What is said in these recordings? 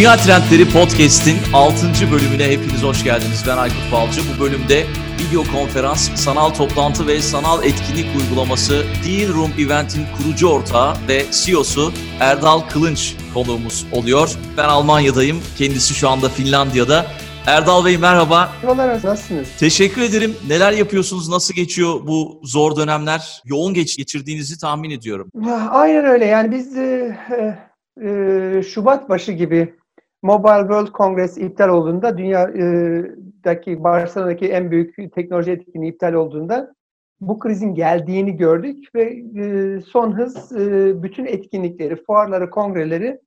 Dünya Trendleri Podcast'in 6. bölümüne hepiniz hoş geldiniz. Ben Aykut Balcı. Bu bölümde video konferans, sanal toplantı ve sanal etkinlik uygulaması Deal Room Event'in kurucu ortağı ve CEO'su Erdal Kılınç konuğumuz oluyor. Ben Almanya'dayım. Kendisi şu anda Finlandiya'da. Erdal Bey merhaba. Merhabalar, nasılsınız? Teşekkür ederim. Neler yapıyorsunuz? Nasıl geçiyor bu zor dönemler? Yoğun geç geçirdiğinizi tahmin ediyorum. Aynen öyle. Yani biz e, e, Şubat başı gibi Mobile World Congress iptal olduğunda dünyadaki Barcelona'daki en büyük teknoloji etkinliği iptal olduğunda bu krizin geldiğini gördük ve e, son hız e, bütün etkinlikleri, fuarları, kongreleri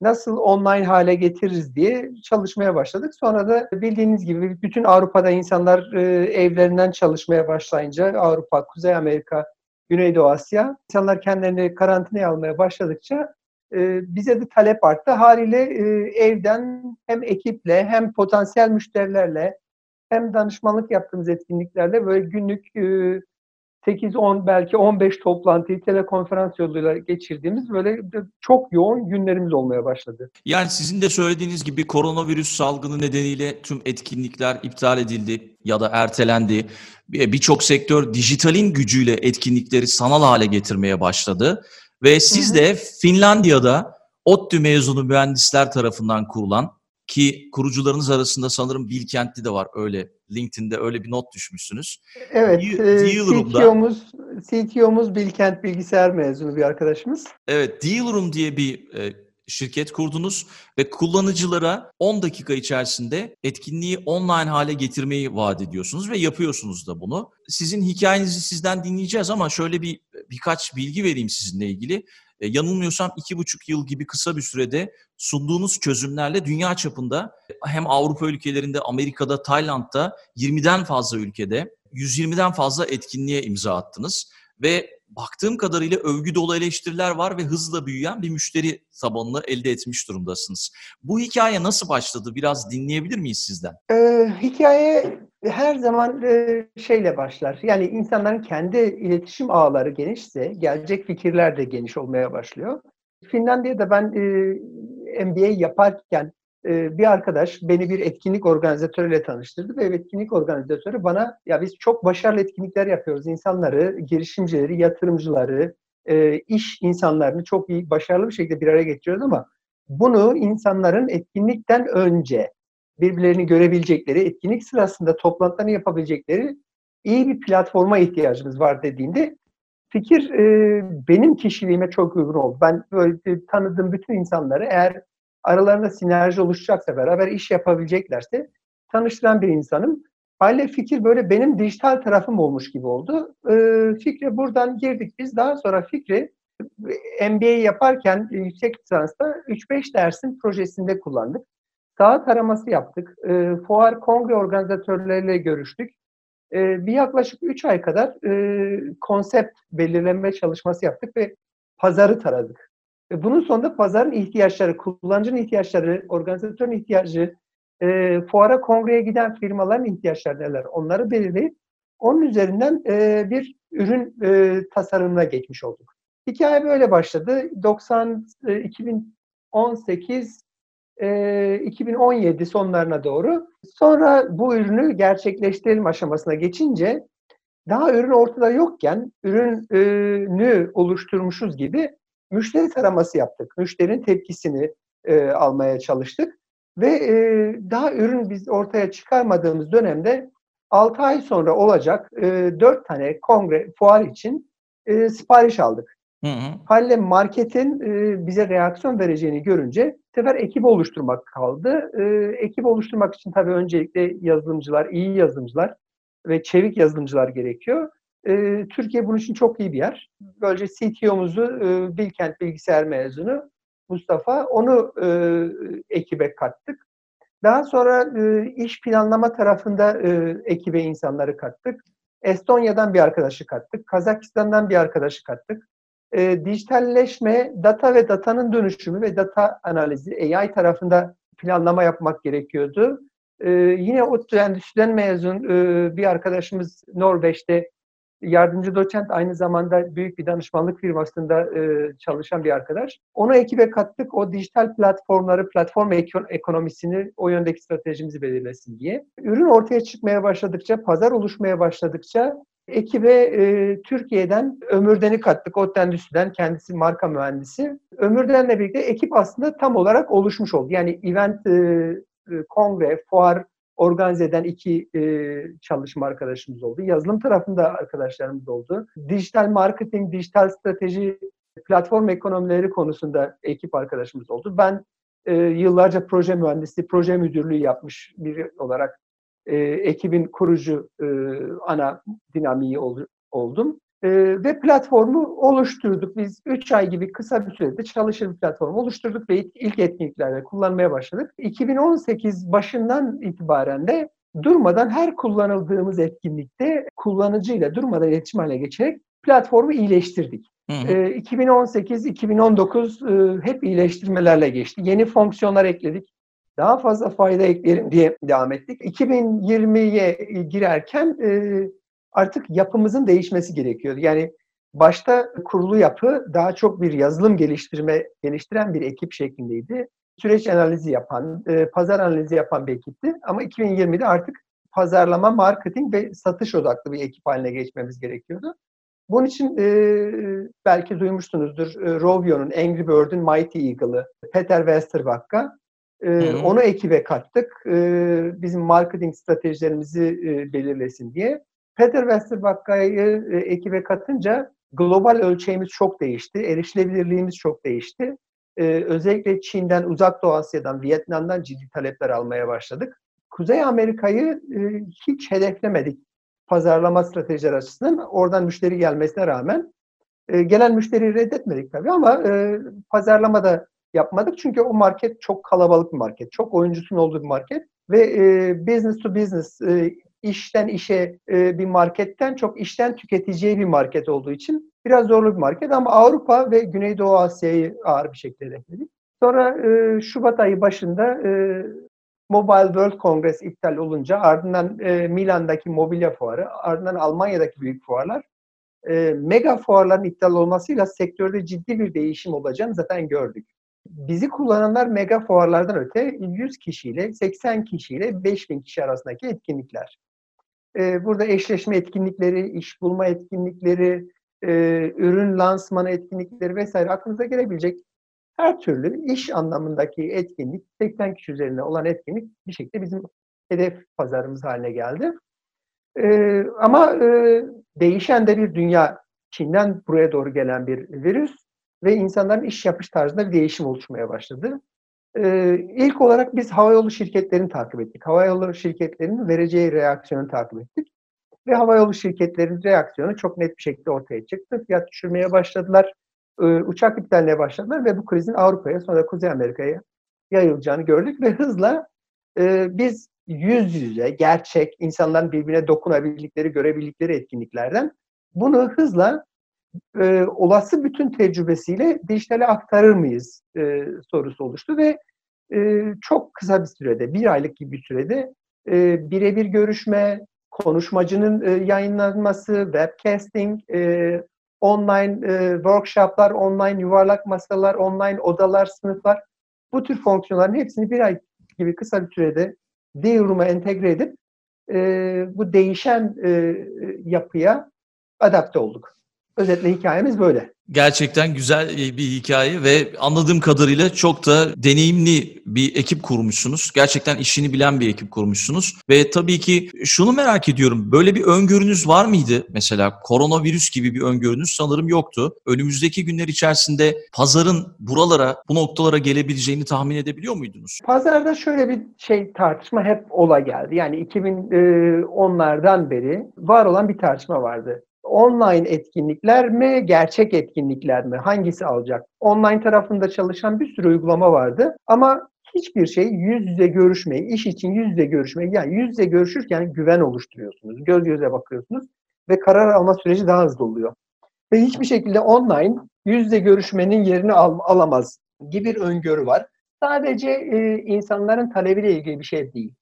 nasıl online hale getiririz diye çalışmaya başladık. Sonra da bildiğiniz gibi bütün Avrupa'da insanlar e, evlerinden çalışmaya başlayınca Avrupa, Kuzey Amerika, Güneydoğu Asya insanlar kendilerini karantinaya almaya başladıkça e, bize de talep arttı. Haliyle e, evden hem ekiple hem potansiyel müşterilerle hem danışmanlık yaptığımız etkinliklerle böyle günlük e, 8-10 belki 15 toplantıyı telekonferans yoluyla geçirdiğimiz böyle çok yoğun günlerimiz olmaya başladı. Yani sizin de söylediğiniz gibi koronavirüs salgını nedeniyle tüm etkinlikler iptal edildi ya da ertelendi. Birçok sektör dijitalin gücüyle etkinlikleri sanal hale getirmeye başladı. Ve siz de Finlandiya'da ODTÜ mezunu mühendisler tarafından kurulan ki kurucularınız arasında sanırım Bilkent'te de var öyle LinkedIn'de öyle bir not düşmüşsünüz. Evet, CTO'muz, CTO'muz Bilkent bilgisayar mezunu bir arkadaşımız. Evet, Dealroom diye bir e, şirket kurdunuz ve kullanıcılara 10 dakika içerisinde etkinliği online hale getirmeyi vaat ediyorsunuz ve yapıyorsunuz da bunu. Sizin hikayenizi sizden dinleyeceğiz ama şöyle bir birkaç bilgi vereyim sizinle ilgili. E, yanılmıyorsam iki buçuk yıl gibi kısa bir sürede sunduğunuz çözümlerle dünya çapında hem Avrupa ülkelerinde, Amerika'da, Tayland'da 20'den fazla ülkede 120'den fazla etkinliğe imza attınız ve baktığım kadarıyla övgü dolu eleştiriler var ve hızla büyüyen bir müşteri tabanını elde etmiş durumdasınız. Bu hikaye nasıl başladı? Biraz dinleyebilir miyiz sizden? Ee, hikaye her zaman e, şeyle başlar. Yani insanların kendi iletişim ağları genişse gelecek fikirler de geniş olmaya başlıyor. Finlandiya'da ben e, MBA yaparken e, bir arkadaş beni bir etkinlik organizatörüyle tanıştırdı ve etkinlik organizatörü bana ya biz çok başarılı etkinlikler yapıyoruz. İnsanları, girişimcileri, yatırımcıları, e, iş insanlarını çok iyi, başarılı bir şekilde bir araya getiriyoruz ama bunu insanların etkinlikten önce birbirlerini görebilecekleri, etkinlik sırasında toplantılarını yapabilecekleri iyi bir platforma ihtiyacımız var dediğinde fikir e, benim kişiliğime çok uygun oldu. Ben böyle tanıdığım bütün insanları eğer aralarında sinerji oluşacaksa, beraber iş yapabileceklerse tanıştıran bir insanım. Haliyle fikir böyle benim dijital tarafım olmuş gibi oldu. E, fikre buradan girdik biz. Daha sonra fikri MBA yaparken yüksek lisansta 3-5 dersin projesinde kullandık. Saha taraması yaptık. E, fuar kongre organizatörleriyle görüştük. E, bir yaklaşık 3 ay kadar e, konsept belirleme çalışması yaptık ve pazarı taradık. Ve bunun sonunda pazarın ihtiyaçları, kullanıcının ihtiyaçları, organizatörün ihtiyacı, e, fuara kongreye giden firmaların ihtiyaçları neler onları belirleyip onun üzerinden e, bir ürün e, tasarımına geçmiş olduk. Hikaye böyle başladı. 90 e, 2018 e, 2017 sonlarına doğru. Sonra bu ürünü gerçekleştirelim aşamasına geçince daha ürün ortada yokken ürünü oluşturmuşuz gibi müşteri taraması yaptık. Müşterinin tepkisini e, almaya çalıştık. Ve e, daha ürün biz ortaya çıkarmadığımız dönemde 6 ay sonra olacak e, 4 tane kongre, fuar için e, sipariş aldık. Hı hı. Halle marketin e, bize reaksiyon vereceğini görünce sefer ekip oluşturmak kaldı. E, ekip oluşturmak için tabii öncelikle yazılımcılar, iyi yazılımcılar ve çevik yazılımcılar gerekiyor. E, Türkiye bunun için çok iyi bir yer. Böylece CTO'muzu e, Bilkent bilgisayar mezunu Mustafa onu e, ekibe kattık. Daha sonra e, iş planlama tarafında e, ekibe insanları kattık. Estonya'dan bir arkadaşı kattık. Kazakistan'dan bir arkadaşı kattık. E, dijitalleşme, data ve datanın dönüşümü ve data analizi AI tarafında planlama yapmak gerekiyordu. E, yine o endüstriden mezun e, bir arkadaşımız Norveç'te yardımcı doçent aynı zamanda büyük bir danışmanlık firmasında e, çalışan bir arkadaş. Onu ekibe kattık. O dijital platformları, platform ekonomisini o yöndeki stratejimizi belirlesin diye. Ürün ortaya çıkmaya başladıkça, pazar oluşmaya başladıkça ekibe e, Türkiye'den Ömürden'i kattık. O endüstriden kendisi marka mühendisi. Ömürden'le birlikte ekip aslında tam olarak oluşmuş oldu. Yani event, e, e kongre, fuar organize eden iki e, çalışma arkadaşımız oldu. Yazılım tarafında arkadaşlarımız oldu. Dijital marketing, dijital strateji, platform ekonomileri konusunda ekip arkadaşımız oldu. Ben e, yıllarca proje mühendisliği, proje müdürlüğü yapmış biri olarak e, ekibin kurucu e, ana dinamiği ol, oldum. E, ve platformu oluşturduk. Biz 3 ay gibi kısa bir sürede çalışır bir platformu oluşturduk ve ilk etkinliklerde kullanmaya başladık. 2018 başından itibaren de durmadan her kullanıldığımız etkinlikte kullanıcıyla durmadan iletişim haline geçerek platformu iyileştirdik. 2018-2019 e, hep iyileştirmelerle geçti. Yeni fonksiyonlar ekledik daha fazla fayda ekleyelim diye devam ettik. 2020'ye girerken e, artık yapımızın değişmesi gerekiyordu. Yani başta kurulu yapı daha çok bir yazılım geliştirme geliştiren bir ekip şeklindeydi. Süreç analizi yapan, e, pazar analizi yapan bir ekipti. Ama 2020'de artık pazarlama, marketing ve satış odaklı bir ekip haline geçmemiz gerekiyordu. Bunun için e, belki duymuşsunuzdur e, Rovio'nun Angry Bird'ün Mighty Eagle'ı Peter Westerback'a ee, onu ekibe kattık. Ee, bizim marketing stratejilerimizi e, belirlesin diye. Peter Westerbakka'yı e, ekibe katınca global ölçeğimiz çok değişti. Erişilebilirliğimiz çok değişti. Ee, özellikle Çin'den, Uzak Doğu Asya'dan, Vietnam'dan ciddi talepler almaya başladık. Kuzey Amerika'yı e, hiç hedeflemedik pazarlama stratejileri açısından. Oradan müşteri gelmesine rağmen e, gelen müşteriyi reddetmedik tabii ama e, pazarlamada yapmadık. Çünkü o market çok kalabalık bir market. Çok oyuncusun olduğu bir market. Ve e, business to business, e, işten işe e, bir marketten çok işten tüketiciye bir market olduğu için biraz zorlu bir market. Ama Avrupa ve Güneydoğu Asya'yı ağır bir şekilde hedefledik. Sonra e, Şubat ayı başında e, Mobile World Congress iptal olunca ardından e, Milan'daki mobilya fuarı, ardından Almanya'daki büyük fuarlar e, mega fuarların iptal olmasıyla sektörde ciddi bir değişim olacağını zaten gördük bizi kullananlar mega fuarlardan öte 100 kişiyle 80 kişiyle 5000 kişi arasındaki etkinlikler. Ee, burada eşleşme etkinlikleri, iş bulma etkinlikleri, e, ürün lansmanı etkinlikleri vesaire aklınıza gelebilecek her türlü iş anlamındaki etkinlik, 80 kişi üzerinde olan etkinlik bir şekilde bizim hedef pazarımız haline geldi. Ee, ama e, değişen de bir dünya, Çin'den buraya doğru gelen bir virüs ve insanların iş yapış tarzında bir değişim oluşmaya başladı. Ee, ilk olarak biz havayolu şirketlerini takip ettik. Havayolu şirketlerinin vereceği reaksiyonu takip ettik. Ve havayolu şirketlerinin reaksiyonu çok net bir şekilde ortaya çıktı. Fiyat düşürmeye başladılar. E, uçak iptaline başladılar ve bu krizin Avrupa'ya sonra da Kuzey Amerika'ya yayılacağını gördük ve hızla e, biz yüz yüze, gerçek, insanların birbirine dokunabildikleri, görebildikleri etkinliklerden bunu hızla e, olası bütün tecrübesiyle dijitale aktarır mıyız e, sorusu oluştu ve e, çok kısa bir sürede, bir aylık gibi bir sürede e, birebir görüşme, konuşmacının e, yayınlanması, webcasting, e, online e, workshoplar, online yuvarlak masalar, online odalar, sınıflar bu tür fonksiyonların hepsini bir ay gibi kısa bir sürede Dealroom'a entegre edip e, bu değişen e, yapıya adapte olduk. Özetle hikayemiz böyle. Gerçekten güzel bir hikaye ve anladığım kadarıyla çok da deneyimli bir ekip kurmuşsunuz. Gerçekten işini bilen bir ekip kurmuşsunuz. Ve tabii ki şunu merak ediyorum. Böyle bir öngörünüz var mıydı? Mesela koronavirüs gibi bir öngörünüz sanırım yoktu. Önümüzdeki günler içerisinde pazarın buralara, bu noktalara gelebileceğini tahmin edebiliyor muydunuz? Pazarda şöyle bir şey tartışma hep ola geldi. Yani 2010'lardan beri var olan bir tartışma vardı online etkinlikler mi, gerçek etkinlikler mi? Hangisi alacak? Online tarafında çalışan bir sürü uygulama vardı ama hiçbir şey yüz yüze görüşmeyi, iş için yüz yüze görüşmeyi, yani yüz yüze görüşürken güven oluşturuyorsunuz. Göz göze bakıyorsunuz ve karar alma süreci daha hızlı oluyor. Ve hiçbir şekilde online yüz yüze görüşmenin yerini al, alamaz gibi bir öngörü var. Sadece e, insanların talebiyle ilgili bir şey değil.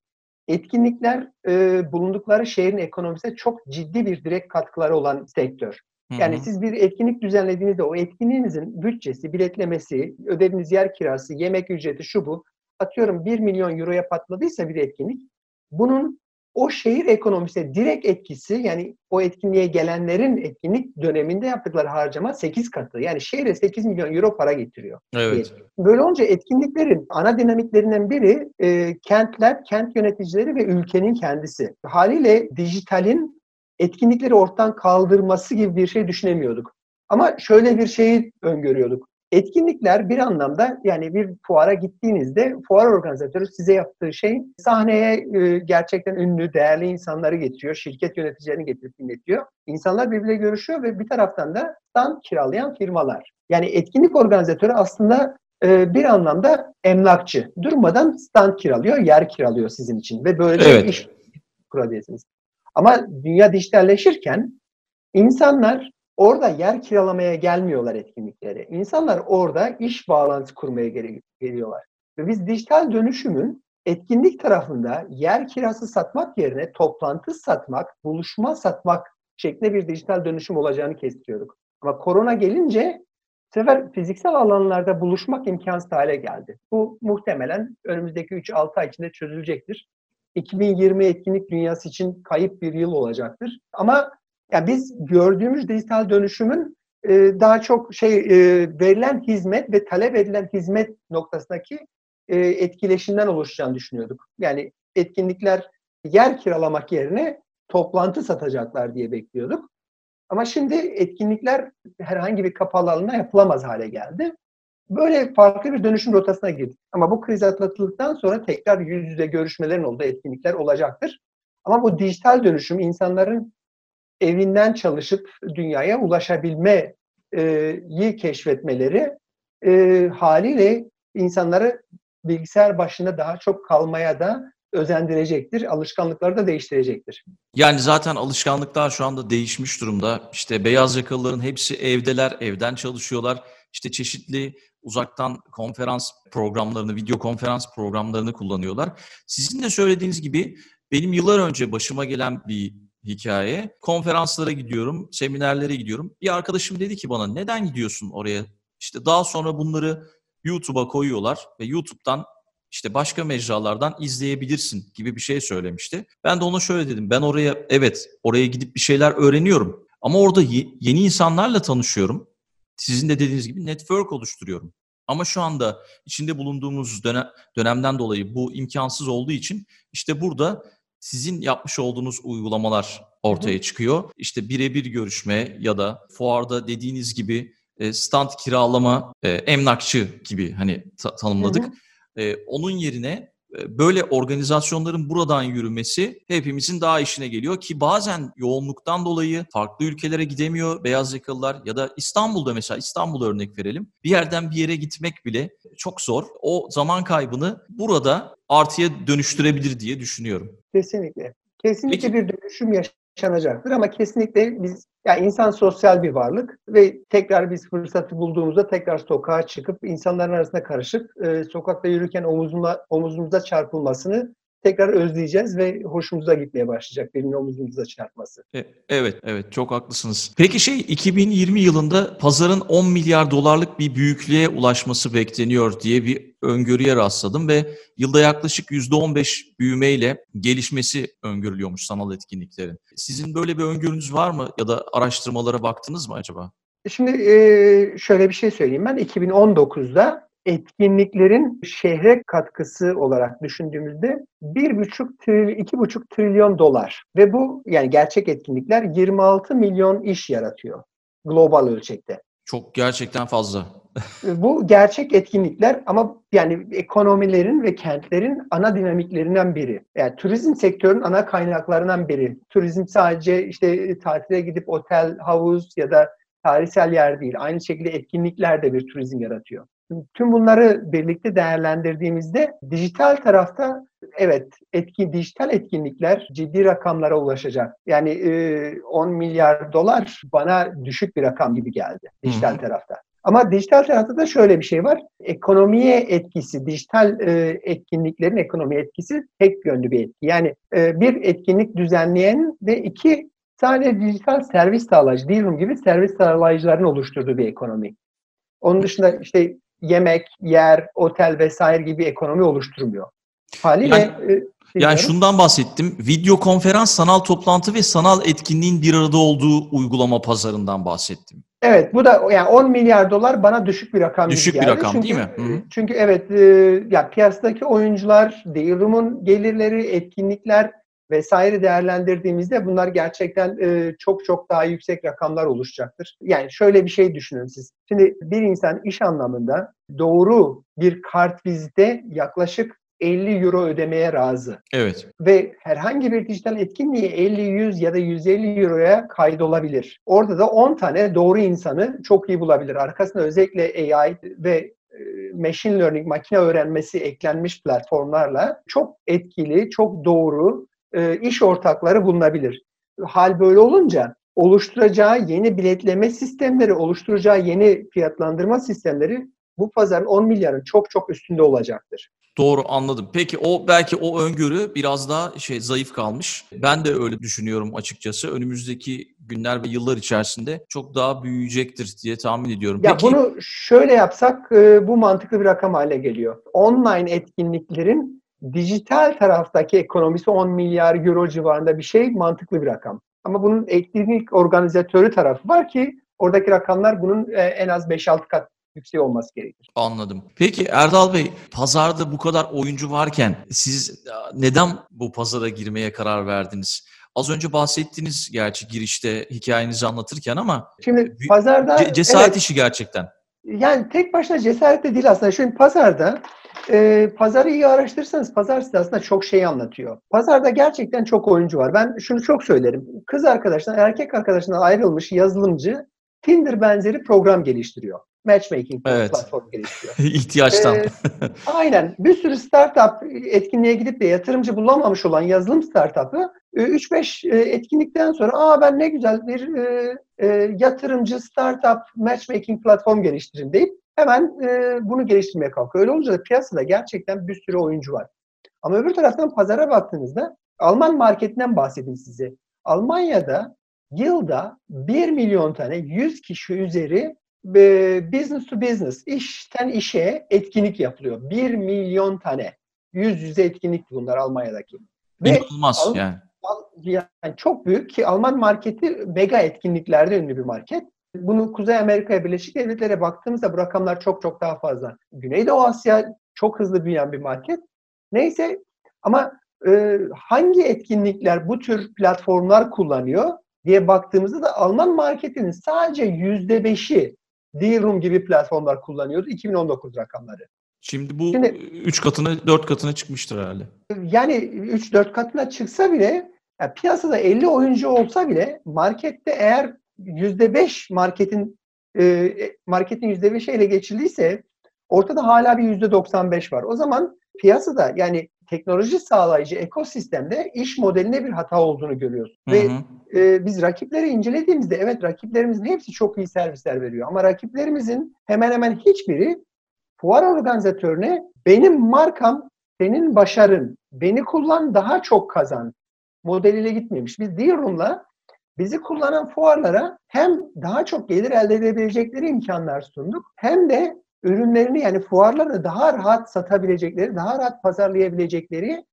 Etkinlikler e, bulundukları şehrin ekonomisine çok ciddi bir direkt katkıları olan sektör. Yani siz bir etkinlik düzenlediğinizde o etkinliğinizin bütçesi, biletlemesi, ödediğiniz yer kirası, yemek ücreti şu bu atıyorum 1 milyon euroya patladıysa bir etkinlik bunun o şehir ekonomisine direkt etkisi yani o etkinliğe gelenlerin etkinlik döneminde yaptıkları harcama 8 katı. Yani şehre 8 milyon euro para getiriyor. Evet. Böyle olunca etkinliklerin ana dinamiklerinden biri e, kentler, kent yöneticileri ve ülkenin kendisi. Haliyle dijitalin etkinlikleri ortadan kaldırması gibi bir şey düşünemiyorduk. Ama şöyle bir şeyi öngörüyorduk. Etkinlikler bir anlamda yani bir fuara gittiğinizde fuar organizatörü size yaptığı şey sahneye e, gerçekten ünlü, değerli insanları getiriyor, şirket yöneticilerini getirip dinletiyor. İnsanlar birbiriyle görüşüyor ve bir taraftan da stand kiralayan firmalar. Yani etkinlik organizatörü aslında e, bir anlamda emlakçı. Durmadan stand kiralıyor, yer kiralıyor sizin için ve böyle evet. bir iş kurabilirsiniz. Ama dünya dijitalleşirken insanlar orada yer kiralamaya gelmiyorlar etkinliklere. İnsanlar orada iş bağlantısı kurmaya geliyorlar. Ve biz dijital dönüşümün etkinlik tarafında yer kirası satmak yerine toplantı satmak, buluşma satmak şeklinde bir dijital dönüşüm olacağını kestiriyorduk. Ama korona gelince bu sefer fiziksel alanlarda buluşmak imkansız hale geldi. Bu muhtemelen önümüzdeki 3-6 ay içinde çözülecektir. 2020 etkinlik dünyası için kayıp bir yıl olacaktır. Ama yani biz gördüğümüz dijital dönüşümün e, daha çok şey e, verilen hizmet ve talep edilen hizmet noktasındaki e, etkileşimden oluşacağını düşünüyorduk. Yani etkinlikler yer kiralamak yerine toplantı satacaklar diye bekliyorduk. Ama şimdi etkinlikler herhangi bir kapalı alanda yapılamaz hale geldi. Böyle farklı bir dönüşüm rotasına girdik. Ama bu kriz atlatıldıktan sonra tekrar yüz yüze görüşmelerin olduğu etkinlikler olacaktır. Ama bu dijital dönüşüm insanların evinden çalışıp dünyaya ulaşabilmeyi keşfetmeleri e, haliyle insanları bilgisayar başında daha çok kalmaya da özendirecektir. Alışkanlıkları da değiştirecektir. Yani zaten alışkanlıklar şu anda değişmiş durumda. İşte beyaz yakalıların hepsi evdeler, evden çalışıyorlar. İşte çeşitli uzaktan konferans programlarını, video konferans programlarını kullanıyorlar. Sizin de söylediğiniz gibi benim yıllar önce başıma gelen bir hikaye. Konferanslara gidiyorum, seminerlere gidiyorum. Bir arkadaşım dedi ki bana neden gidiyorsun oraya? İşte daha sonra bunları YouTube'a koyuyorlar ve YouTube'dan işte başka mecralardan izleyebilirsin gibi bir şey söylemişti. Ben de ona şöyle dedim. Ben oraya evet oraya gidip bir şeyler öğreniyorum. Ama orada yeni insanlarla tanışıyorum. Sizin de dediğiniz gibi network oluşturuyorum. Ama şu anda içinde bulunduğumuz dönem, dönemden dolayı bu imkansız olduğu için işte burada sizin yapmış olduğunuz uygulamalar ortaya çıkıyor. İşte birebir görüşme ya da fuarda dediğiniz gibi e, stand kiralama, e, emlakçı gibi hani tanımladık. Hı hı. E, onun yerine böyle organizasyonların buradan yürümesi hepimizin daha işine geliyor ki bazen yoğunluktan dolayı farklı ülkelere gidemiyor beyaz yakalılar ya da İstanbul'da mesela İstanbul örnek verelim. Bir yerden bir yere gitmek bile çok zor. O zaman kaybını burada artıya dönüştürebilir diye düşünüyorum. Kesinlikle. Kesinlikle Peki. bir dönüşüm yaşanacaktır. Ama kesinlikle biz yani insan sosyal bir varlık ve tekrar biz fırsatı bulduğumuzda tekrar sokağa çıkıp insanların arasında karışıp e, sokakta yürürken omuzuma, omuzumuza çarpılmasını tekrar özleyeceğiz ve hoşumuza gitmeye başlayacak birinin omuzumuza çarpması. E, evet, evet çok haklısınız. Peki şey 2020 yılında pazarın 10 milyar dolarlık bir büyüklüğe ulaşması bekleniyor diye bir öngörüye rastladım ve yılda yaklaşık %15 büyümeyle gelişmesi öngörülüyormuş sanal etkinliklerin. Sizin böyle bir öngörünüz var mı ya da araştırmalara baktınız mı acaba? Şimdi şöyle bir şey söyleyeyim ben 2019'da etkinliklerin şehre katkısı olarak düşündüğümüzde bir buçuk iki buçuk trilyon dolar ve bu yani gerçek etkinlikler 26 milyon iş yaratıyor global ölçekte. Çok gerçekten fazla. bu gerçek etkinlikler ama yani ekonomilerin ve kentlerin ana dinamiklerinden biri. Yani turizm sektörünün ana kaynaklarından biri. Turizm sadece işte tatile gidip otel, havuz ya da tarihsel yer değil. Aynı şekilde etkinlikler de bir turizm yaratıyor. Tüm bunları birlikte değerlendirdiğimizde dijital tarafta evet etki dijital etkinlikler ciddi rakamlara ulaşacak. Yani e, 10 milyar dolar bana düşük bir rakam gibi geldi dijital tarafta. Ama dijital tarafta da şöyle bir şey var. Ekonomiye etkisi, dijital e, etkinliklerin ekonomiye etkisi tek yönlü bir etki. Yani e, bir etkinlik düzenleyen ve iki tane dijital servis sağlayıcı, Dealroom gibi servis sağlayıcıların oluşturduğu bir ekonomi. Onun dışında işte yemek, yer, otel vesaire gibi ekonomi oluşturmuyor. Haliyle yani, e, yani şundan bahsettim. Video konferans, sanal toplantı ve sanal etkinliğin bir arada olduğu uygulama pazarından bahsettim. Evet bu da yani 10 milyar dolar bana düşük bir rakam Düşük geldi. bir rakam çünkü, değil mi? Hı-hı. Çünkü evet e, ya piyasadaki oyuncular, Dealroom'un gelirleri, etkinlikler vesaire değerlendirdiğimizde bunlar gerçekten e, çok çok daha yüksek rakamlar oluşacaktır. Yani şöyle bir şey düşünün siz. Şimdi bir insan iş anlamında doğru bir kart vizite yaklaşık 50 euro ödemeye razı. Evet. Ve herhangi bir dijital etkinliği 50, 100 ya da 150 euroya kaydolabilir. Orada da 10 tane doğru insanı çok iyi bulabilir. Arkasında özellikle AI ve e, machine learning, makine öğrenmesi eklenmiş platformlarla çok etkili, çok doğru e, iş ortakları bulunabilir. Hal böyle olunca oluşturacağı yeni biletleme sistemleri, oluşturacağı yeni fiyatlandırma sistemleri bu pazarın 10 milyarın çok çok üstünde olacaktır. Doğru anladım. Peki o belki o öngörü biraz daha şey zayıf kalmış. Ben de öyle düşünüyorum açıkçası. Önümüzdeki günler ve yıllar içerisinde çok daha büyüyecektir diye tahmin ediyorum. Ya Peki, bunu şöyle yapsak e, bu mantıklı bir rakam haline geliyor. Online etkinliklerin dijital taraftaki ekonomisi 10 milyar euro civarında bir şey mantıklı bir rakam. Ama bunun etkinlik organizatörü tarafı var ki oradaki rakamlar bunun e, en az 5-6 kat yüksek olması gerekir. Anladım. Peki Erdal Bey, pazarda bu kadar oyuncu varken siz neden bu pazara girmeye karar verdiniz? Az önce bahsettiniz gerçi girişte hikayenizi anlatırken ama Şimdi pazarda ce- cesaret evet, işi gerçekten. Yani tek başına cesaret de değil aslında. Şimdi pazarda e, pazarı iyi araştırırsanız pazar size aslında çok şey anlatıyor. Pazarda gerçekten çok oyuncu var. Ben şunu çok söylerim. Kız arkadaşından erkek arkadaşından ayrılmış yazılımcı Tinder benzeri program geliştiriyor matchmaking evet. platformu geliştiriyor. İhtiyaçtan. Ee, aynen. Bir sürü startup etkinliğe gidip de yatırımcı bulamamış olan yazılım startup'ı 3-5 e, etkinlikten sonra aa ben ne güzel bir e, e, yatırımcı startup matchmaking platform geliştireyim deyip hemen e, bunu geliştirmeye kalkıyor. Öyle olunca da piyasada gerçekten bir sürü oyuncu var. Ama öbür taraftan pazara baktığınızda Alman marketinden bahsedeyim size. Almanya'da yılda 1 milyon tane 100 kişi üzeri business to business, işten işe etkinlik yapılıyor. 1 milyon tane. Yüz yüze etkinlik bunlar Almanya'daki. İnanılmaz Ve, yani. Yani çok büyük ki Alman marketi mega etkinliklerde ünlü bir market. Bunu Kuzey Amerika'ya, Birleşik Devletlere baktığımızda bu rakamlar çok çok daha fazla. Güneydoğu Asya çok hızlı büyüyen bir market. Neyse ama e, hangi etkinlikler bu tür platformlar kullanıyor diye baktığımızda da Alman marketinin sadece yüzde beşi D-Room gibi platformlar kullanıyordu 2019 rakamları. Şimdi bu 3 katına 4 katına çıkmıştır herhalde. Yani 3-4 katına çıksa bile yani piyasada 50 oyuncu olsa bile markette eğer %5 marketin e, marketin %5 ele geçildiyse ortada hala bir %95 var. O zaman piyasada yani teknoloji sağlayıcı ekosistemde iş modeline bir hata olduğunu görüyoruz. Hı hı. Ve e, biz rakipleri incelediğimizde evet rakiplerimizin hepsi çok iyi servisler veriyor. Ama rakiplerimizin hemen hemen hiçbiri fuar organizatörüne benim markam senin başarın, beni kullan daha çok kazan modeliyle gitmemiş. Biz Dealroom'la bizi kullanan fuarlara hem daha çok gelir elde edebilecekleri imkanlar sunduk hem de ürünlerini yani fuarlarda daha rahat satabilecekleri, daha rahat pazarlayabilecekleri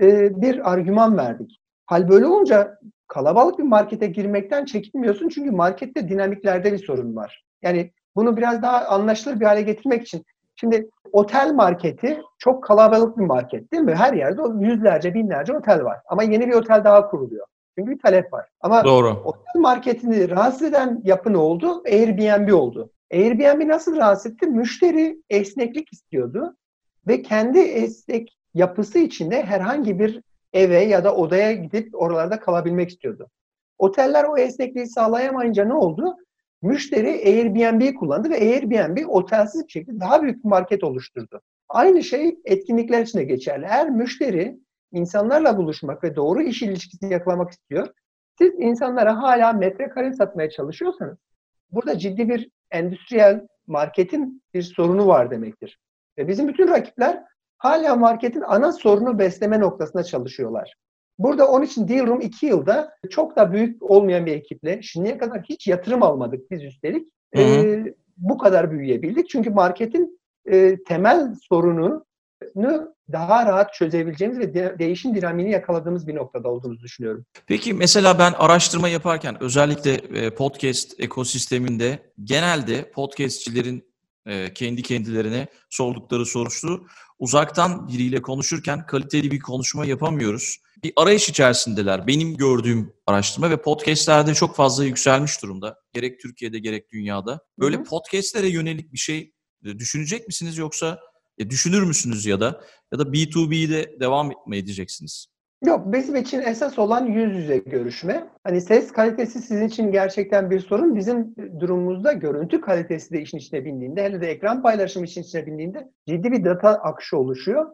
e, bir argüman verdik. Hal böyle olunca kalabalık bir markete girmekten çekinmiyorsun çünkü markette dinamiklerde bir sorun var. Yani bunu biraz daha anlaşılır bir hale getirmek için şimdi otel marketi çok kalabalık bir market değil mi? Her yerde yüzlerce, binlerce otel var. Ama yeni bir otel daha kuruluyor. Çünkü bir talep var. Ama Doğru. otel marketini rahatsız eden yapı ne oldu? Airbnb oldu. Airbnb nasıl rahatsız etti? Müşteri esneklik istiyordu ve kendi esnek yapısı içinde herhangi bir eve ya da odaya gidip oralarda kalabilmek istiyordu. Oteller o esnekliği sağlayamayınca ne oldu? Müşteri Airbnb'yi kullandı ve Airbnb otelsiz bir şekilde daha büyük bir market oluşturdu. Aynı şey etkinlikler için de geçerli. Eğer müşteri insanlarla buluşmak ve doğru iş ilişkisini yakalamak istiyor, siz insanlara hala metrekare satmaya çalışıyorsanız burada ciddi bir endüstriyel marketin bir sorunu var demektir. Ve bizim bütün rakipler hala marketin ana sorunu besleme noktasında çalışıyorlar. Burada onun için Dealroom 2 yılda çok da büyük olmayan bir ekiple şimdiye kadar hiç yatırım almadık biz üstelik. Hı hı. E, bu kadar büyüyebildik. Çünkü marketin e, temel sorunu daha rahat çözebileceğimiz ve de, değişim dinamiğini yakaladığımız bir noktada olduğumuzu düşünüyorum. Peki mesela ben araştırma yaparken özellikle e, podcast ekosisteminde genelde podcastçilerin e, kendi kendilerine sordukları sorusu uzaktan biriyle konuşurken kaliteli bir konuşma yapamıyoruz. Bir arayış içerisindeler. Benim gördüğüm araştırma ve podcastlerde çok fazla yükselmiş durumda. Gerek Türkiye'de gerek dünyada. Böyle podcastlere yönelik bir şey e, düşünecek misiniz yoksa e, düşünür müsünüz ya da ya da B2B'de devam mı edeceksiniz? Yok bizim için esas olan yüz yüze görüşme. Hani ses kalitesi sizin için gerçekten bir sorun. Bizim durumumuzda görüntü kalitesi de işin içine bindiğinde hele de ekran paylaşımı işin içine bindiğinde ciddi bir data akışı oluşuyor.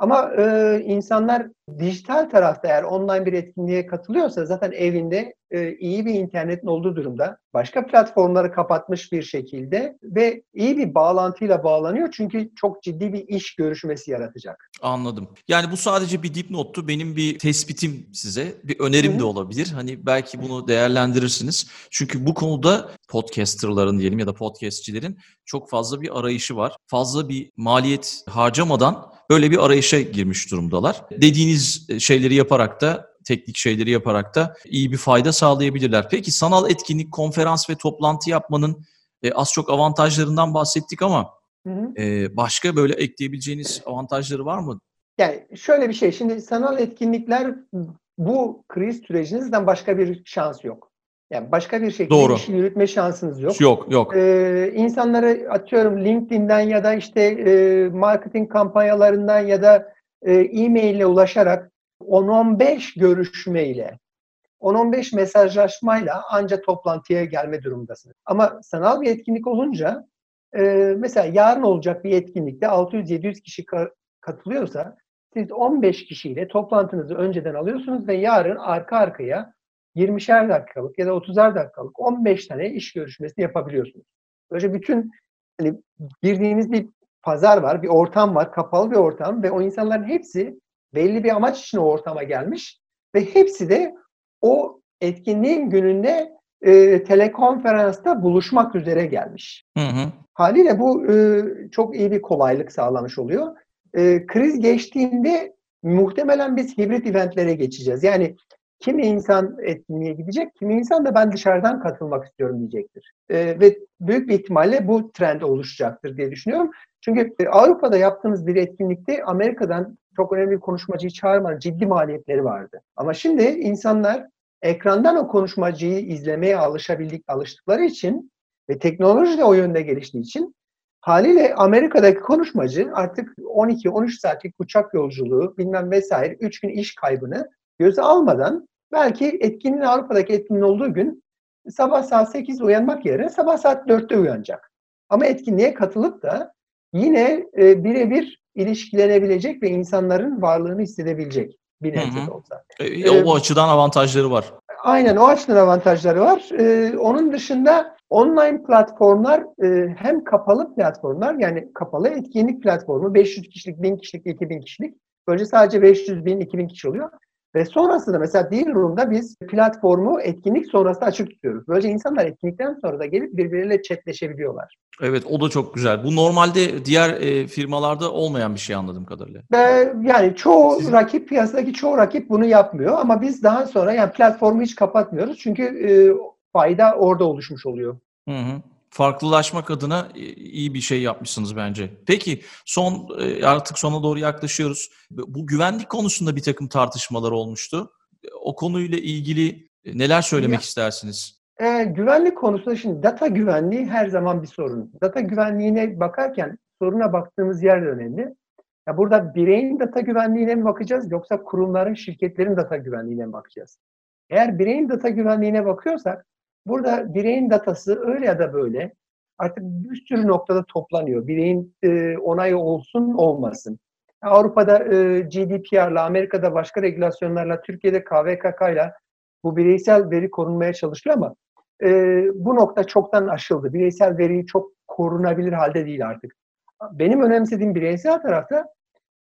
Ama e, insanlar dijital tarafta eğer online bir etkinliğe katılıyorsa zaten evinde e, iyi bir internetin olduğu durumda başka platformları kapatmış bir şekilde ve iyi bir bağlantıyla bağlanıyor çünkü çok ciddi bir iş görüşmesi yaratacak. Anladım. Yani bu sadece bir dipnottu. Benim bir tespitim size, bir önerim Hı-hı. de olabilir. Hani belki bunu değerlendirirsiniz. Çünkü bu konuda podcasterların diyelim ya da podcastçilerin çok fazla bir arayışı var. Fazla bir maliyet harcamadan böyle bir arayışa girmiş durumdalar. Dediğiniz şeyleri yaparak da teknik şeyleri yaparak da iyi bir fayda sağlayabilirler. Peki sanal etkinlik, konferans ve toplantı yapmanın e, az çok avantajlarından bahsettik ama hı hı. E, başka böyle ekleyebileceğiniz avantajları var mı? Yani şöyle bir şey, şimdi sanal etkinlikler bu kriz sürecinizden başka bir şans yok. Yani başka bir şekilde Doğru. işini yürütme şansınız yok. Yok, yok. Ee, insanları atıyorum LinkedIn'den ya da işte e, marketing kampanyalarından ya da e, e-mail ile ulaşarak 10-15 görüşmeyle, 10-15 mesajlaşmayla anca toplantıya gelme durumdasınız. Ama sanal bir etkinlik olunca e, mesela yarın olacak bir etkinlikte 600-700 kişi ka- katılıyorsa siz 15 kişiyle toplantınızı önceden alıyorsunuz ve yarın arka arkaya 20'şer dakikalık ya da 30'ar dakikalık 15 tane iş görüşmesi yapabiliyorsunuz. Böylece bütün hani girdiğiniz bir pazar var, bir ortam var, kapalı bir ortam ve o insanların hepsi belli bir amaç için o ortama gelmiş ve hepsi de o etkinliğin gününde e, telekonferansta buluşmak üzere gelmiş. Hı hı. Haliyle bu e, çok iyi bir kolaylık sağlamış oluyor. E, kriz geçtiğinde muhtemelen biz hibrit eventlere geçeceğiz. Yani kimi insan etkinliğe gidecek, kimi insan da ben dışarıdan katılmak istiyorum diyecektir. E, ve büyük bir ihtimalle bu trend oluşacaktır diye düşünüyorum. Çünkü e, Avrupa'da yaptığımız bir etkinlikte Amerika'dan çok önemli bir konuşmacıyı çağırmanın ciddi maliyetleri vardı. Ama şimdi insanlar ekrandan o konuşmacıyı izlemeye alışabildik, alıştıkları için ve teknoloji de o yönde geliştiği için haliyle Amerika'daki konuşmacı artık 12-13 saatlik uçak yolculuğu bilmem vesaire 3 gün iş kaybını göze almadan belki etkinliğin Avrupa'daki etkinliğin olduğu gün sabah saat 8 uyanmak yerine sabah saat 4'te uyanacak. Ama etkinliğe katılıp da yine e, birebir ilişkilenebilecek ve insanların varlığını hissedebilecek bir nebze olsa. E, e, o ee, açıdan avantajları var. Aynen o açıdan avantajları var. Ee, onun dışında online platformlar e, hem kapalı platformlar yani kapalı etkinlik platformu 500 kişilik, 1000 kişilik, 2000 kişilik. Böylece sadece 500 bin, 2000 kişi oluyor. Ve sonrasında mesela Dealroom'da biz platformu etkinlik sonrasında açık tutuyoruz. Böylece insanlar etkinlikten sonra da gelip birbirleriyle chatleşebiliyorlar. Evet o da çok güzel. Bu normalde diğer e, firmalarda olmayan bir şey anladığım kadarıyla. Ee, yani çoğu Sizin... rakip piyasadaki çoğu rakip bunu yapmıyor ama biz daha sonra yani platformu hiç kapatmıyoruz. Çünkü e, fayda orada oluşmuş oluyor. Hı hı farklılaşmak adına e, iyi bir şey yapmışsınız bence. Peki son e, artık sona doğru yaklaşıyoruz. Bu güvenlik konusunda bir takım tartışmalar olmuştu. O konuyla ilgili e, neler söylemek ya, istersiniz? E, güvenlik konusunda şimdi data güvenliği her zaman bir sorun. Data güvenliğine bakarken soruna baktığımız yer de önemli. Ya burada bireyin data güvenliğine mi bakacağız yoksa kurumların, şirketlerin data güvenliğine mi bakacağız? Eğer bireyin data güvenliğine bakıyorsak Burada bireyin datası öyle ya da böyle artık bir sürü noktada toplanıyor. Bireyin e, onayı olsun olmasın. Avrupa'da e, GDPR'la, Amerika'da başka regülasyonlarla, Türkiye'de KVKK'yla bu bireysel veri korunmaya çalışılıyor ama e, bu nokta çoktan aşıldı. Bireysel veriyi çok korunabilir halde değil artık. Benim önemsediğim bireysel tarafta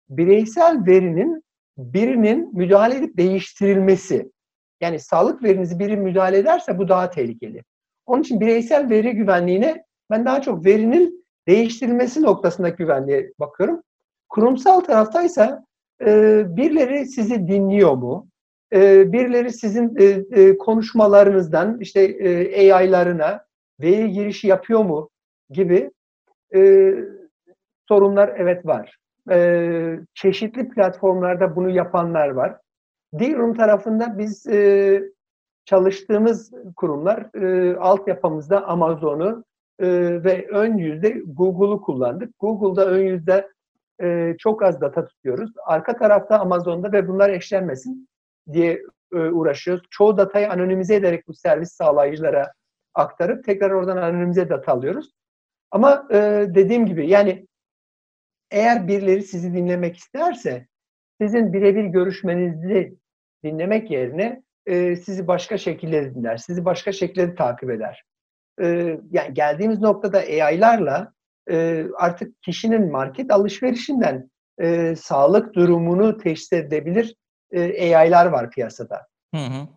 bireysel verinin birinin müdahale edip değiştirilmesi. Yani sağlık verinizi biri müdahale ederse bu daha tehlikeli. Onun için bireysel veri güvenliğine ben daha çok verinin değiştirilmesi noktasındaki güvenliğe bakıyorum. Kurumsal taraftaysa e, birileri sizi dinliyor mu? E, birileri sizin e, e, konuşmalarınızdan işte e, AI'larına veri girişi yapıyor mu gibi e, sorunlar evet var. E, çeşitli platformlarda bunu yapanlar var. D-Room tarafında biz e, çalıştığımız kurumlar e, altyapımızda Amazon'u e, ve ön yüzde Google'u kullandık. Google'da ön yüzde e, çok az data tutuyoruz. Arka tarafta Amazon'da ve bunlar eşlenmesin diye e, uğraşıyoruz. Çoğu datayı anonimize ederek bu servis sağlayıcılara aktarıp tekrar oradan anonimize data alıyoruz. Ama e, dediğim gibi yani eğer birileri sizi dinlemek isterse sizin birebir görüşmenizi dinlemek yerine e, sizi başka şekilde dinler, sizi başka şekilde takip eder. E, yani geldiğimiz noktada AI'larla e, artık kişinin market alışverişinden e, sağlık durumunu teşhis edebilir e, AI'lar var piyasada. Hı hı.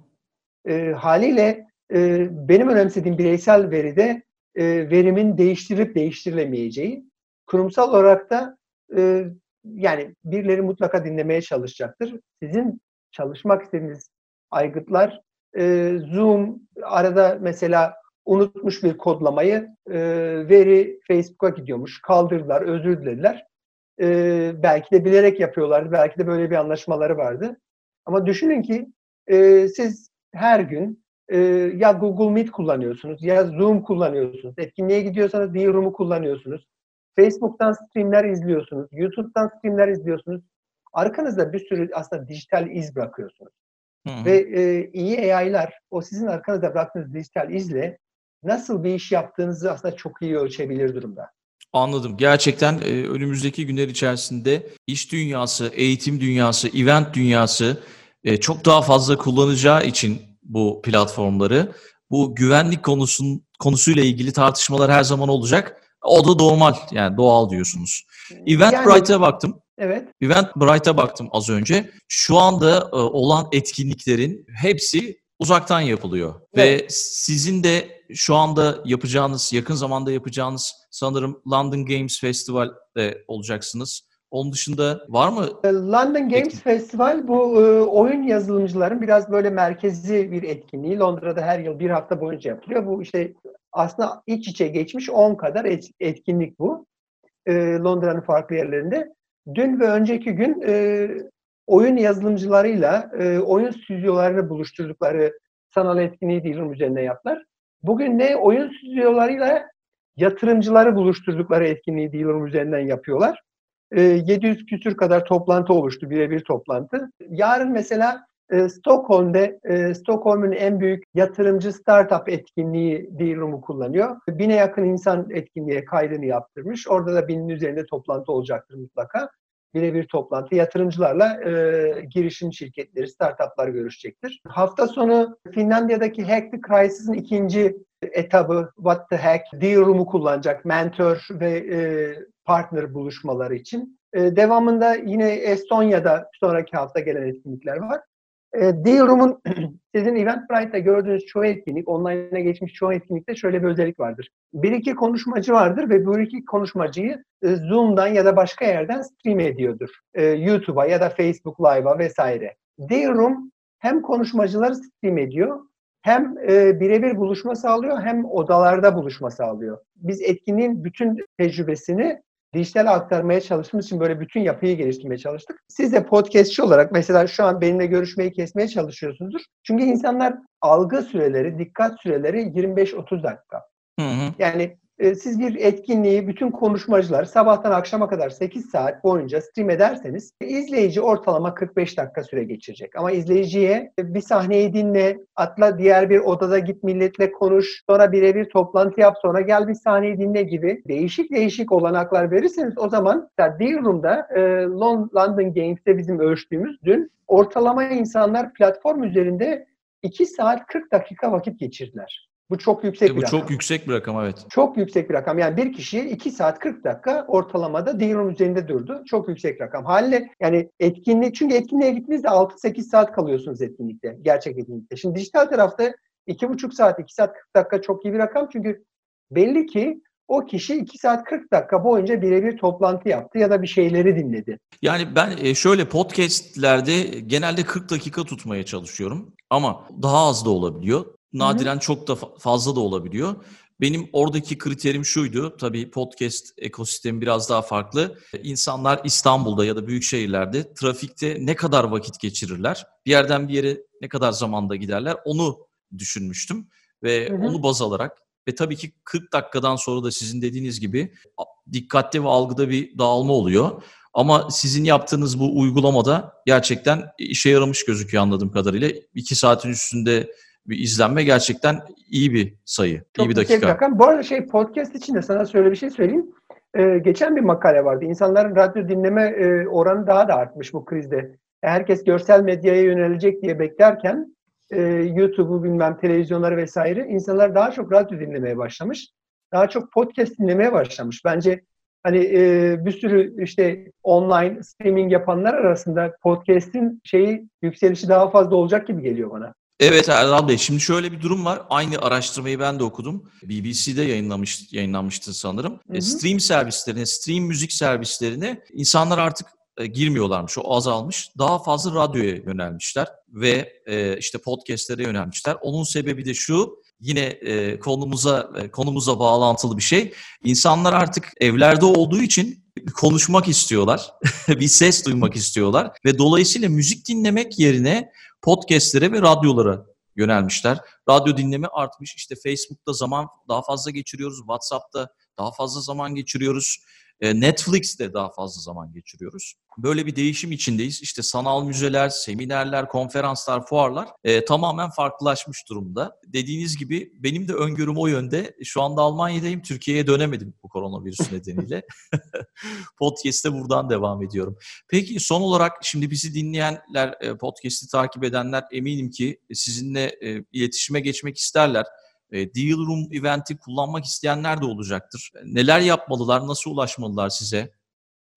E, haliyle e, benim önemsediğim bireysel veride e, verimin değiştirip değiştirilemeyeceği, kurumsal olarak da e, yani birileri mutlaka dinlemeye çalışacaktır. Sizin çalışmak istediğiniz aygıtlar e, Zoom arada mesela unutmuş bir kodlamayı e, veri Facebook'a gidiyormuş. Kaldırdılar, özür dilediler. E, belki de bilerek yapıyorlardı. Belki de böyle bir anlaşmaları vardı. Ama düşünün ki e, siz her gün e, ya Google Meet kullanıyorsunuz ya Zoom kullanıyorsunuz. Etkinliğe gidiyorsanız D-Room'u kullanıyorsunuz. Facebook'tan streamler izliyorsunuz. YouTube'dan streamler izliyorsunuz. Arkanızda bir sürü aslında dijital iz bırakıyorsunuz. Hı hı. Ve e, iyi AI'lar o sizin arkanızda bıraktığınız dijital izle nasıl bir iş yaptığınızı aslında çok iyi ölçebilir durumda. Anladım. Gerçekten e, önümüzdeki günler içerisinde iş dünyası, eğitim dünyası, event dünyası e, çok daha fazla kullanacağı için bu platformları bu güvenlik konusun konusuyla ilgili tartışmalar her zaman olacak. O da normal yani doğal diyorsunuz. Eventbrite'a yani, baktım. Evet. Eventbrite'a baktım az önce. Şu anda e, olan etkinliklerin hepsi uzaktan yapılıyor. Evet. Ve sizin de şu anda yapacağınız, yakın zamanda yapacağınız sanırım London Games Festival'de olacaksınız. Onun dışında var mı? E, London Games etkin? Festival bu e, oyun yazılımcıların biraz böyle merkezi bir etkinliği. Londra'da her yıl bir hafta boyunca yapılıyor. Bu işte aslında iç içe geçmiş 10 kadar et, etkinlik bu. E, Londra'nın farklı yerlerinde. Dün ve önceki gün e, oyun yazılımcılarıyla e, oyun stüdyolarını buluşturdukları sanal etkinliği Dilrum üzerine yaptılar. Bugün ne oyun stüdyolarıyla yatırımcıları buluşturdukları etkinliği Dilrum üzerinden yapıyorlar. E, 700 küsür kadar toplantı oluştu, birebir toplantı. Yarın mesela e, Stockholm'de, e, Stockholm'un en büyük yatırımcı startup etkinliği Dilrum'u kullanıyor. Bine yakın insan etkinliğe kaydını yaptırmış. Orada da binin üzerinde toplantı olacaktır mutlaka birebir toplantı yatırımcılarla e, girişim şirketleri, startuplar görüşecektir. Hafta sonu Finlandiya'daki Hack the Crisis'in ikinci etabı What the Hack, D-Room'u kullanacak mentor ve e, partner buluşmaları için. E, devamında yine Estonya'da sonraki hafta gelen etkinlikler var. E, D-Room'un sizin Eventbrite'da gördüğünüz çoğu etkinlik, online'a geçmiş çoğu etkinlikte şöyle bir özellik vardır. Bir iki konuşmacı vardır ve bu iki konuşmacıyı e, Zoom'dan ya da başka yerden stream ediyordur. E, YouTube'a ya da Facebook Live'a vesaire. D-Room hem konuşmacıları stream ediyor hem e, birebir buluşma sağlıyor hem odalarda buluşma sağlıyor. Biz etkinliğin bütün tecrübesini dijital aktarmaya çalıştığımız için böyle bütün yapıyı geliştirmeye çalıştık. Siz de podcastçi olarak mesela şu an benimle görüşmeyi kesmeye çalışıyorsunuzdur. Çünkü insanlar algı süreleri, dikkat süreleri 25-30 dakika. Hı hı. Yani e, siz bir etkinliği bütün konuşmacılar sabahtan akşama kadar 8 saat boyunca stream ederseniz izleyici ortalama 45 dakika süre geçirecek. Ama izleyiciye bir sahneyi dinle, atla diğer bir odada git milletle konuş, sonra birebir toplantı yap, sonra gel bir sahneyi dinle gibi değişik değişik olanaklar verirseniz o zaman D-Room'da e, London Games'te bizim ölçtüğümüz dün ortalama insanlar platform üzerinde 2 saat 40 dakika vakit geçirdiler. Bu çok yüksek e, bu bir rakam. çok yüksek bir rakam evet. Çok yüksek bir rakam. Yani bir kişi 2 saat 40 dakika ortalamada D-Room üzerinde durdu. Çok yüksek rakam. Haliyle yani etkinlik çünkü etkinliğe gittiğinizde 6-8 saat kalıyorsunuz etkinlikte. Gerçek etkinlikte. Şimdi dijital tarafta 2,5 saat, 2 saat 40 dakika çok iyi bir rakam. Çünkü belli ki o kişi 2 saat 40 dakika boyunca birebir toplantı yaptı ya da bir şeyleri dinledi. Yani ben e, şöyle podcastlerde genelde 40 dakika tutmaya çalışıyorum ama daha az da olabiliyor. Nadiren Hı-hı. çok da fazla da olabiliyor. Benim oradaki kriterim şuydu. Tabii podcast ekosistemi biraz daha farklı. İnsanlar İstanbul'da ya da büyük şehirlerde trafikte ne kadar vakit geçirirler? Bir yerden bir yere ne kadar zamanda giderler? Onu düşünmüştüm ve hı hı. onu baz alarak ve tabii ki 40 dakikadan sonra da sizin dediğiniz gibi dikkatte ve algıda bir dağılma oluyor. Ama sizin yaptığınız bu uygulamada gerçekten işe yaramış gözüküyor anladığım kadarıyla. 2 saatin üstünde bir izlenme gerçekten iyi bir sayı, Çok iyi bir dakika. Rakam. Bu arada şey podcast için de sana şöyle bir şey söyleyeyim. Ee, geçen bir makale vardı. İnsanların radyo dinleme e, oranı daha da artmış bu krizde. Herkes görsel medyaya yönelecek diye beklerken e, YouTube'u bilmem televizyonları vesaire insanlar daha çok radyo dinlemeye başlamış. Daha çok podcast dinlemeye başlamış. Bence hani e, bir sürü işte online streaming yapanlar arasında podcast'in şeyi yükselişi daha fazla olacak gibi geliyor bana. Evet Erdal Bey, şimdi şöyle bir durum var. Aynı araştırmayı ben de okudum. BBC'de yayınlamış, yayınlanmıştı sanırım. Hı hı. Stream servislerine, stream müzik servislerine insanlar artık e, girmiyorlarmış. O azalmış. Daha fazla radyoya yönelmişler ve e, işte podcastlere yönelmişler. Onun sebebi de şu. Yine e, konumuza e, konumuza bağlantılı bir şey. İnsanlar artık evlerde olduğu için konuşmak istiyorlar. bir ses duymak istiyorlar ve dolayısıyla müzik dinlemek yerine podcastlere ve radyolara yönelmişler. Radyo dinleme artmış. İşte Facebook'ta zaman daha fazla geçiriyoruz. WhatsApp'ta daha fazla zaman geçiriyoruz. E, Netflix'te daha fazla zaman geçiriyoruz. Böyle bir değişim içindeyiz. İşte sanal müzeler, seminerler, konferanslar, fuarlar e, tamamen farklılaşmış durumda. Dediğiniz gibi benim de öngörüm o yönde. Şu anda Almanya'dayım. Türkiye'ye dönemedim bu koronavirüs nedeniyle. Podcast'te buradan devam ediyorum. Peki son olarak şimdi bizi dinleyenler, e, podcast'i takip edenler eminim ki sizinle e, iletişime geçmek isterler. E, Deal Room eventi kullanmak isteyenler de olacaktır. Neler yapmalılar, nasıl ulaşmalılar size?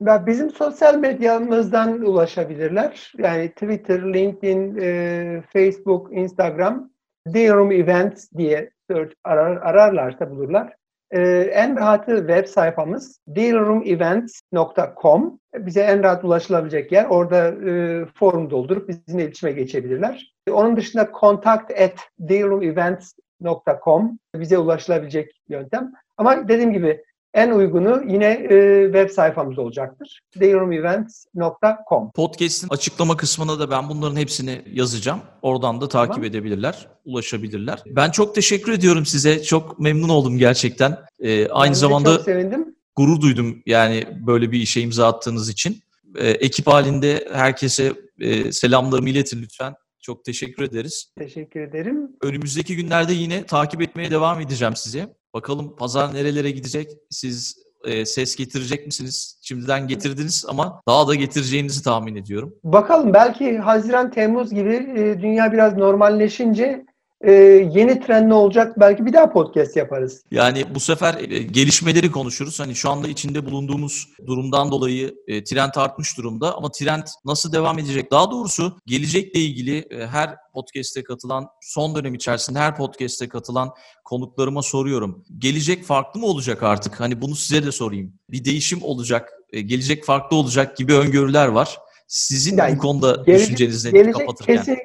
Bizim sosyal medyamızdan ulaşabilirler. Yani Twitter, LinkedIn, e, Facebook, Instagram, Deal Room Events diye search arar, ararlarsa bulurlar. E, en rahatı web sayfamız dealroomevents.com. Bize en rahat ulaşılabilecek yer. Orada e, forum doldurup bizimle iletişime geçebilirler. Onun dışında contact at dealroomevents www.www.www.com bize ulaşılabilecek yöntem. Ama dediğim gibi en uygunu yine e, web sayfamız olacaktır. dayrumevents.com Podcast'in açıklama kısmına da ben bunların hepsini yazacağım. Oradan da takip tamam. edebilirler, ulaşabilirler. Ben çok teşekkür ediyorum size. Çok memnun oldum gerçekten. Ee, aynı zamanda çok sevindim. gurur duydum yani böyle bir işe imza attığınız için. Ee, ekip halinde herkese e, selamlarımı iletin lütfen. Çok teşekkür ederiz. Teşekkür ederim. Önümüzdeki günlerde yine takip etmeye devam edeceğim sizi. Bakalım pazar nerelere gidecek? Siz e, ses getirecek misiniz? Şimdiden getirdiniz ama daha da getireceğinizi tahmin ediyorum. Bakalım belki Haziran Temmuz gibi e, dünya biraz normalleşince e, yeni trend ne olacak? Belki bir daha podcast yaparız. Yani bu sefer e, gelişmeleri konuşuruz. Hani şu anda içinde bulunduğumuz durumdan dolayı e, trend artmış durumda ama trend nasıl devam edecek? Daha doğrusu gelecekle ilgili e, her podcast'e katılan, son dönem içerisinde her podcast'e katılan konuklarıma soruyorum. Gelecek farklı mı olacak artık? Hani bunu size de sorayım. Bir değişim olacak, e, gelecek farklı olacak gibi öngörüler var. Sizin yani, bu konuda gelecek, düşünceniz nedir kapatırken? Kesin,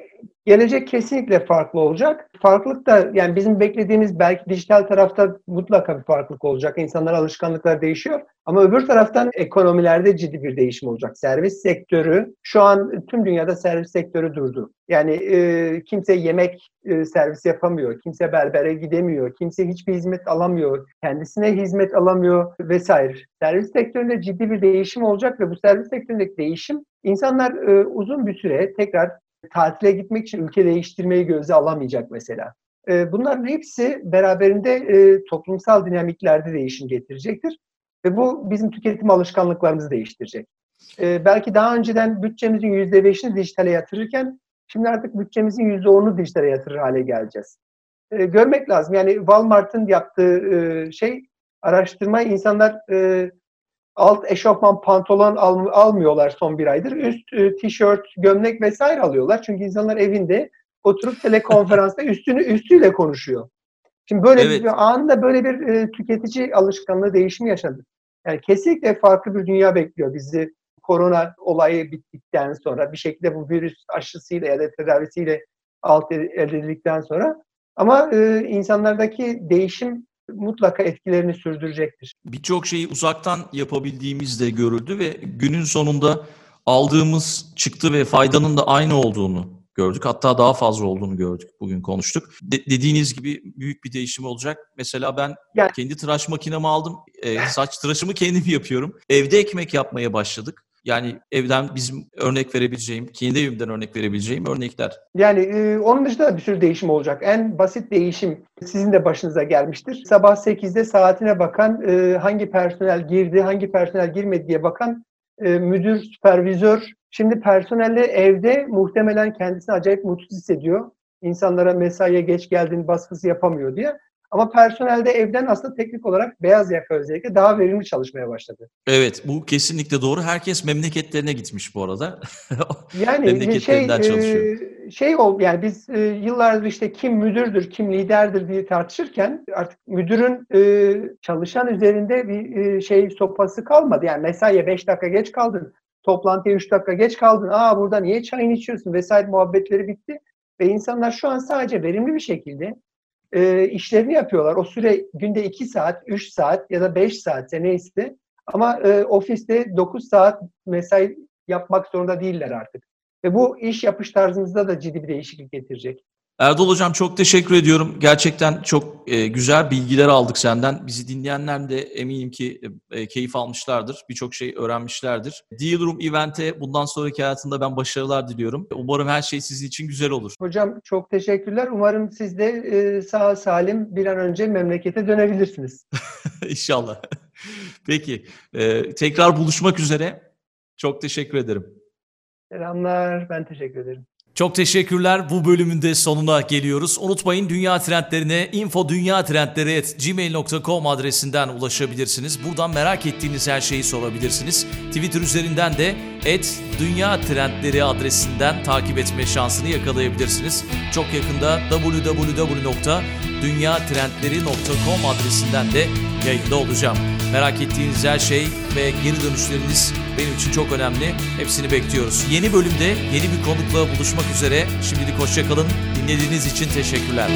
Gelecek kesinlikle farklı olacak. Farklılık da yani bizim beklediğimiz belki dijital tarafta mutlaka bir farklılık olacak. İnsanlar alışkanlıklar değişiyor. Ama öbür taraftan ekonomilerde ciddi bir değişim olacak. Servis sektörü şu an tüm dünyada servis sektörü durdu. Yani e, kimse yemek e, servis yapamıyor, kimse berbere gidemiyor, kimse hiçbir hizmet alamıyor, kendisine hizmet alamıyor vesaire. Servis sektöründe ciddi bir değişim olacak ve bu servis sektöründeki değişim insanlar e, uzun bir süre tekrar tatile gitmek için ülke değiştirmeyi göze alamayacak mesela. E, bunların hepsi beraberinde e, toplumsal dinamiklerde değişim getirecektir. Ve bu bizim tüketim alışkanlıklarımızı değiştirecek. E, belki daha önceden bütçemizin %5'ini dijitale yatırırken şimdi artık bütçemizin %10'unu dijitale yatırır hale geleceğiz. e, görmek lazım. Yani Walmart'ın yaptığı e, şey araştırma insanlar e, alt eşofman pantolon al, almıyorlar son bir aydır. Üst e, tişört, gömlek vesaire alıyorlar. Çünkü insanlar evinde oturup telekonferansta üstünü üstüyle konuşuyor. Şimdi böyle evet. bir anında böyle bir e, tüketici alışkanlığı değişimi yaşadı. Yani kesinlikle farklı bir dünya bekliyor bizi korona olayı bittikten sonra bir şekilde bu virüs aşısıyla ya da tedavisiyle alt edildikten sonra ama e, insanlardaki değişim mutlaka etkilerini sürdürecektir. Birçok şeyi uzaktan yapabildiğimiz de görüldü ve günün sonunda aldığımız çıktı ve faydanın da aynı olduğunu gördük. Hatta daha fazla olduğunu gördük. Bugün konuştuk. De- dediğiniz gibi büyük bir değişim olacak. Mesela ben yani, kendi tıraş makinemi aldım. E, saç tıraşımı kendim yapıyorum. Evde ekmek yapmaya başladık. Yani evden bizim örnek verebileceğim, kendi evimden örnek verebileceğim örnekler. Yani e, onun dışında bir sürü değişim olacak. En basit değişim sizin de başınıza gelmiştir. Sabah 8'de saatine bakan, e, hangi personel girdi, hangi personel girmedi diye bakan e, müdür, süpervizör. Şimdi personelle evde muhtemelen kendisini acayip mutsuz hissediyor. İnsanlara mesaiye geç geldiğini baskısı yapamıyor diye. Ama personelde evden aslında teknik olarak beyaz yaka özellikle daha verimli çalışmaya başladı. Evet bu kesinlikle doğru. Herkes memleketlerine gitmiş bu arada. yani şey, çalışıyor. E, şey ol yani biz e, yıllardır işte kim müdürdür, kim liderdir diye tartışırken artık müdürün e, çalışan üzerinde bir şey sopası kalmadı. Yani mesaiye 5 dakika geç kaldın, toplantıya 3 dakika geç kaldın. Aa burada niye çayını içiyorsun vesaire muhabbetleri bitti. Ve insanlar şu an sadece verimli bir şekilde e, işlerini yapıyorlar. O süre günde 2 saat, 3 saat ya da 5 saat neyse ama e, ofiste 9 saat mesai yapmak zorunda değiller artık. Ve bu iş yapış tarzımızda da ciddi bir değişiklik getirecek. Erdal Hocam çok teşekkür ediyorum. Gerçekten çok e, güzel bilgiler aldık senden. Bizi dinleyenler de eminim ki e, keyif almışlardır. Birçok şey öğrenmişlerdir. Deal Room Event'e bundan sonraki hayatında ben başarılar diliyorum. Umarım her şey sizin için güzel olur. Hocam çok teşekkürler. Umarım siz de e, sağ salim bir an önce memlekete dönebilirsiniz. İnşallah. Peki. E, tekrar buluşmak üzere. Çok teşekkür ederim. Selamlar. Ben teşekkür ederim. Çok teşekkürler. Bu bölümün de sonuna geliyoruz. Unutmayın dünya trendlerine infodünyatrendleri.gmail.com adresinden ulaşabilirsiniz. Buradan merak ettiğiniz her şeyi sorabilirsiniz. Twitter üzerinden de et dünya trendleri adresinden takip etme şansını yakalayabilirsiniz. Çok yakında www.dünyatrendleri.com adresinden de yayında olacağım. Merak ettiğiniz her şey ve geri dönüşleriniz benim için çok önemli. Hepsini bekliyoruz. Yeni bölümde yeni bir konukla buluşmak üzere. Şimdilik hoşçakalın. Dinlediğiniz için teşekkürler.